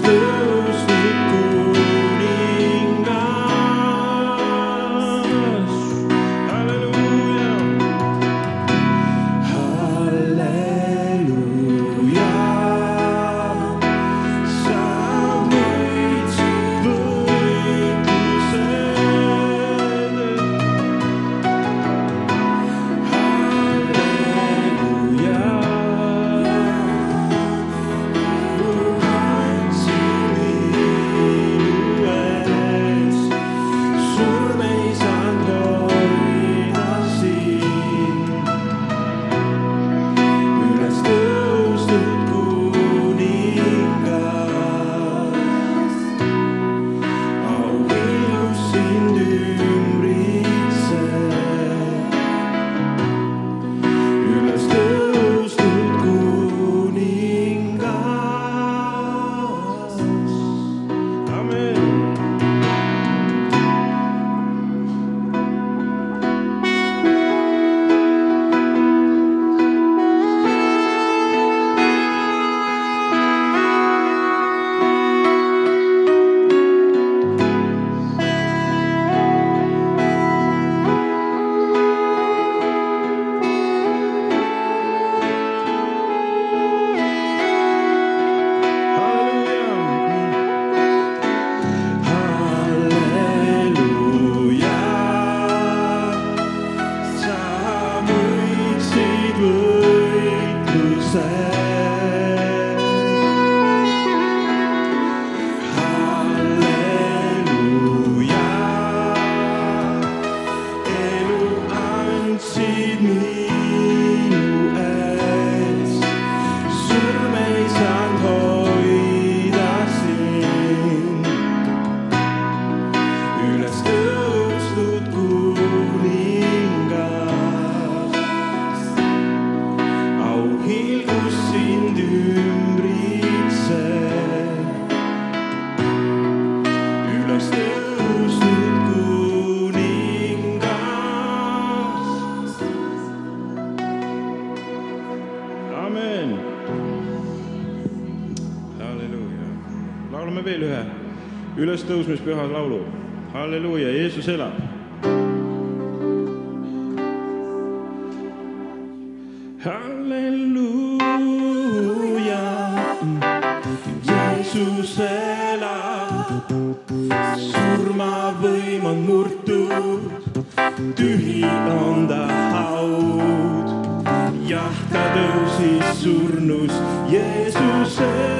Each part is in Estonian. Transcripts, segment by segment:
still. ülestõusmispüha laulu. halleluuja, Jeesus elab. halleluuja, Jeesus elab, surmavõim on murtud, tühi on ta haud. jah, ta tõusis surnust, Jeesus elab.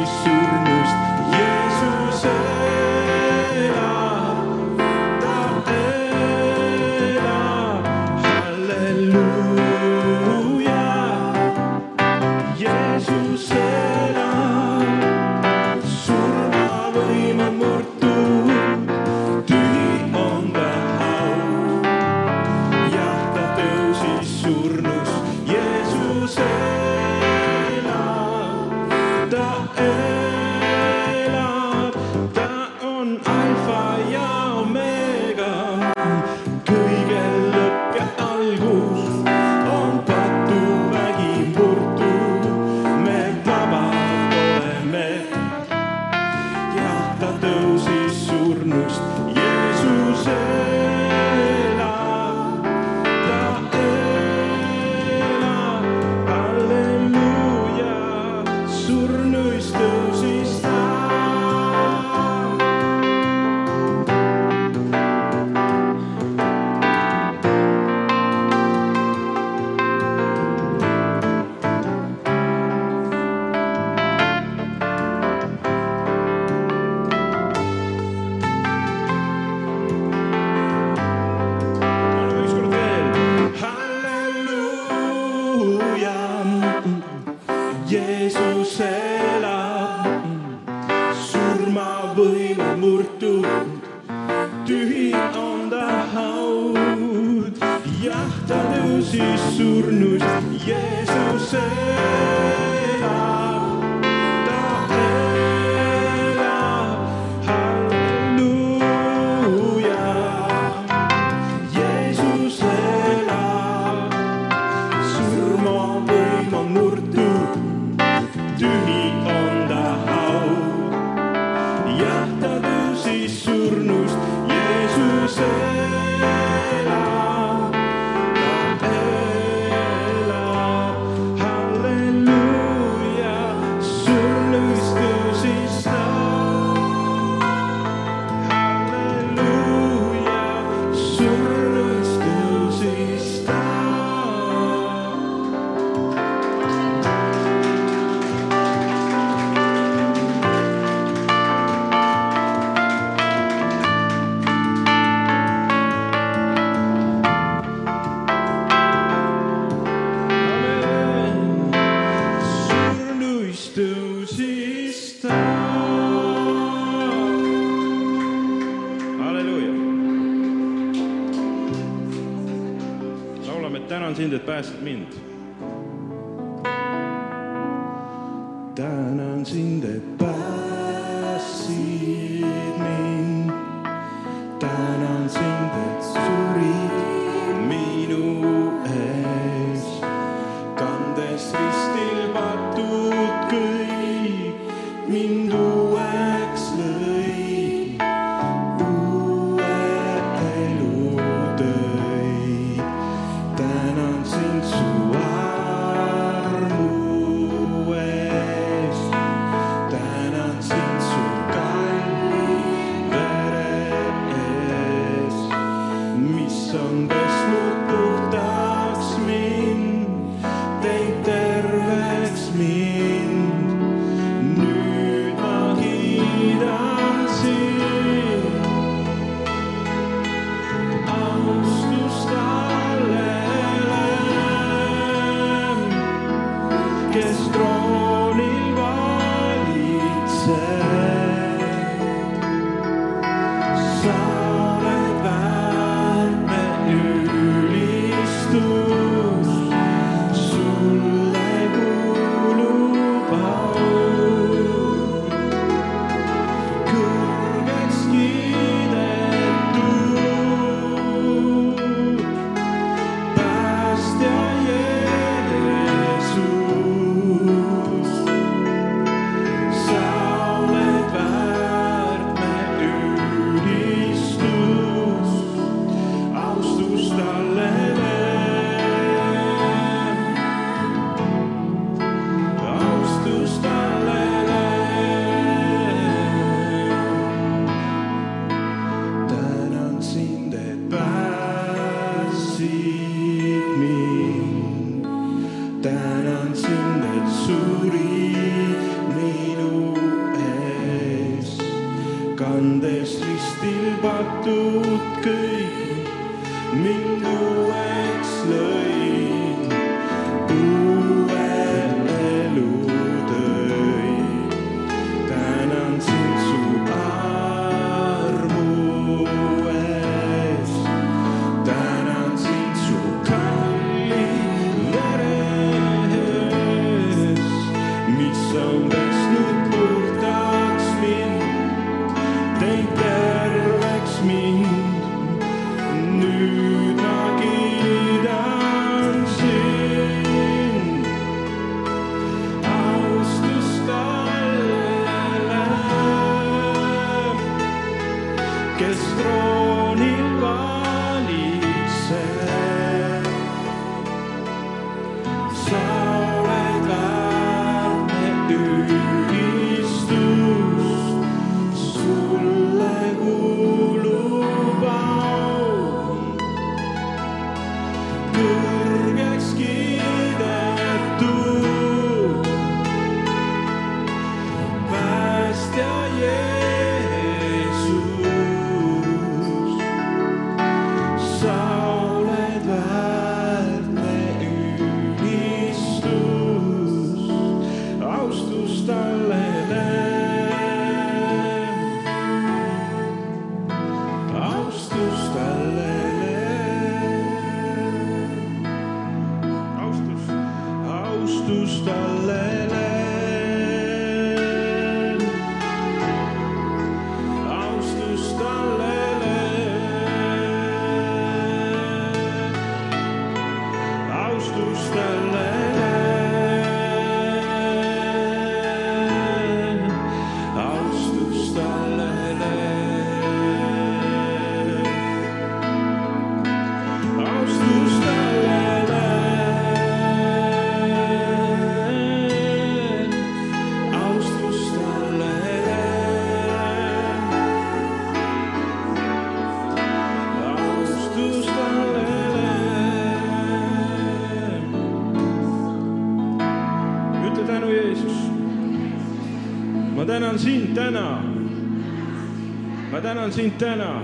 tõusis surnust Jeesus. in the past mint. Down in the que strong. starlight. ma tänan sind täna. ma tänan sind täna.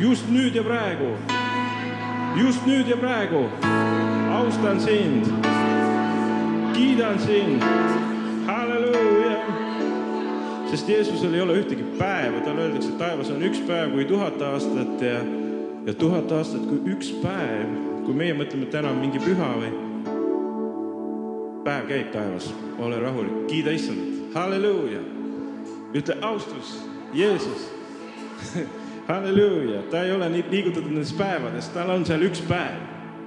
just nüüd ja praegu. just nüüd ja praegu. austan sind. kiidan sind. halleluuja. sest Jeesusel ei ole ühtegi päeva, talle öeldakse, et taevas on üks päev kui tuhat aastat ja, ja tuhat aastat kui üks päev, kui meie mõtleme, et täna on mingi püha või päev käib taevas, ole rahulik, kiida issandat, halleluuja. ütle austus, Jeesus. halleluuja, ta ei ole nii liigutatud nendest päevadest, tal on seal üks päev,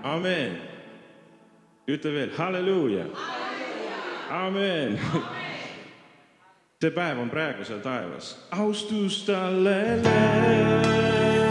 amen. ütle veel halleluuja, amen. see päev on praegu seal taevas, austus talle. austus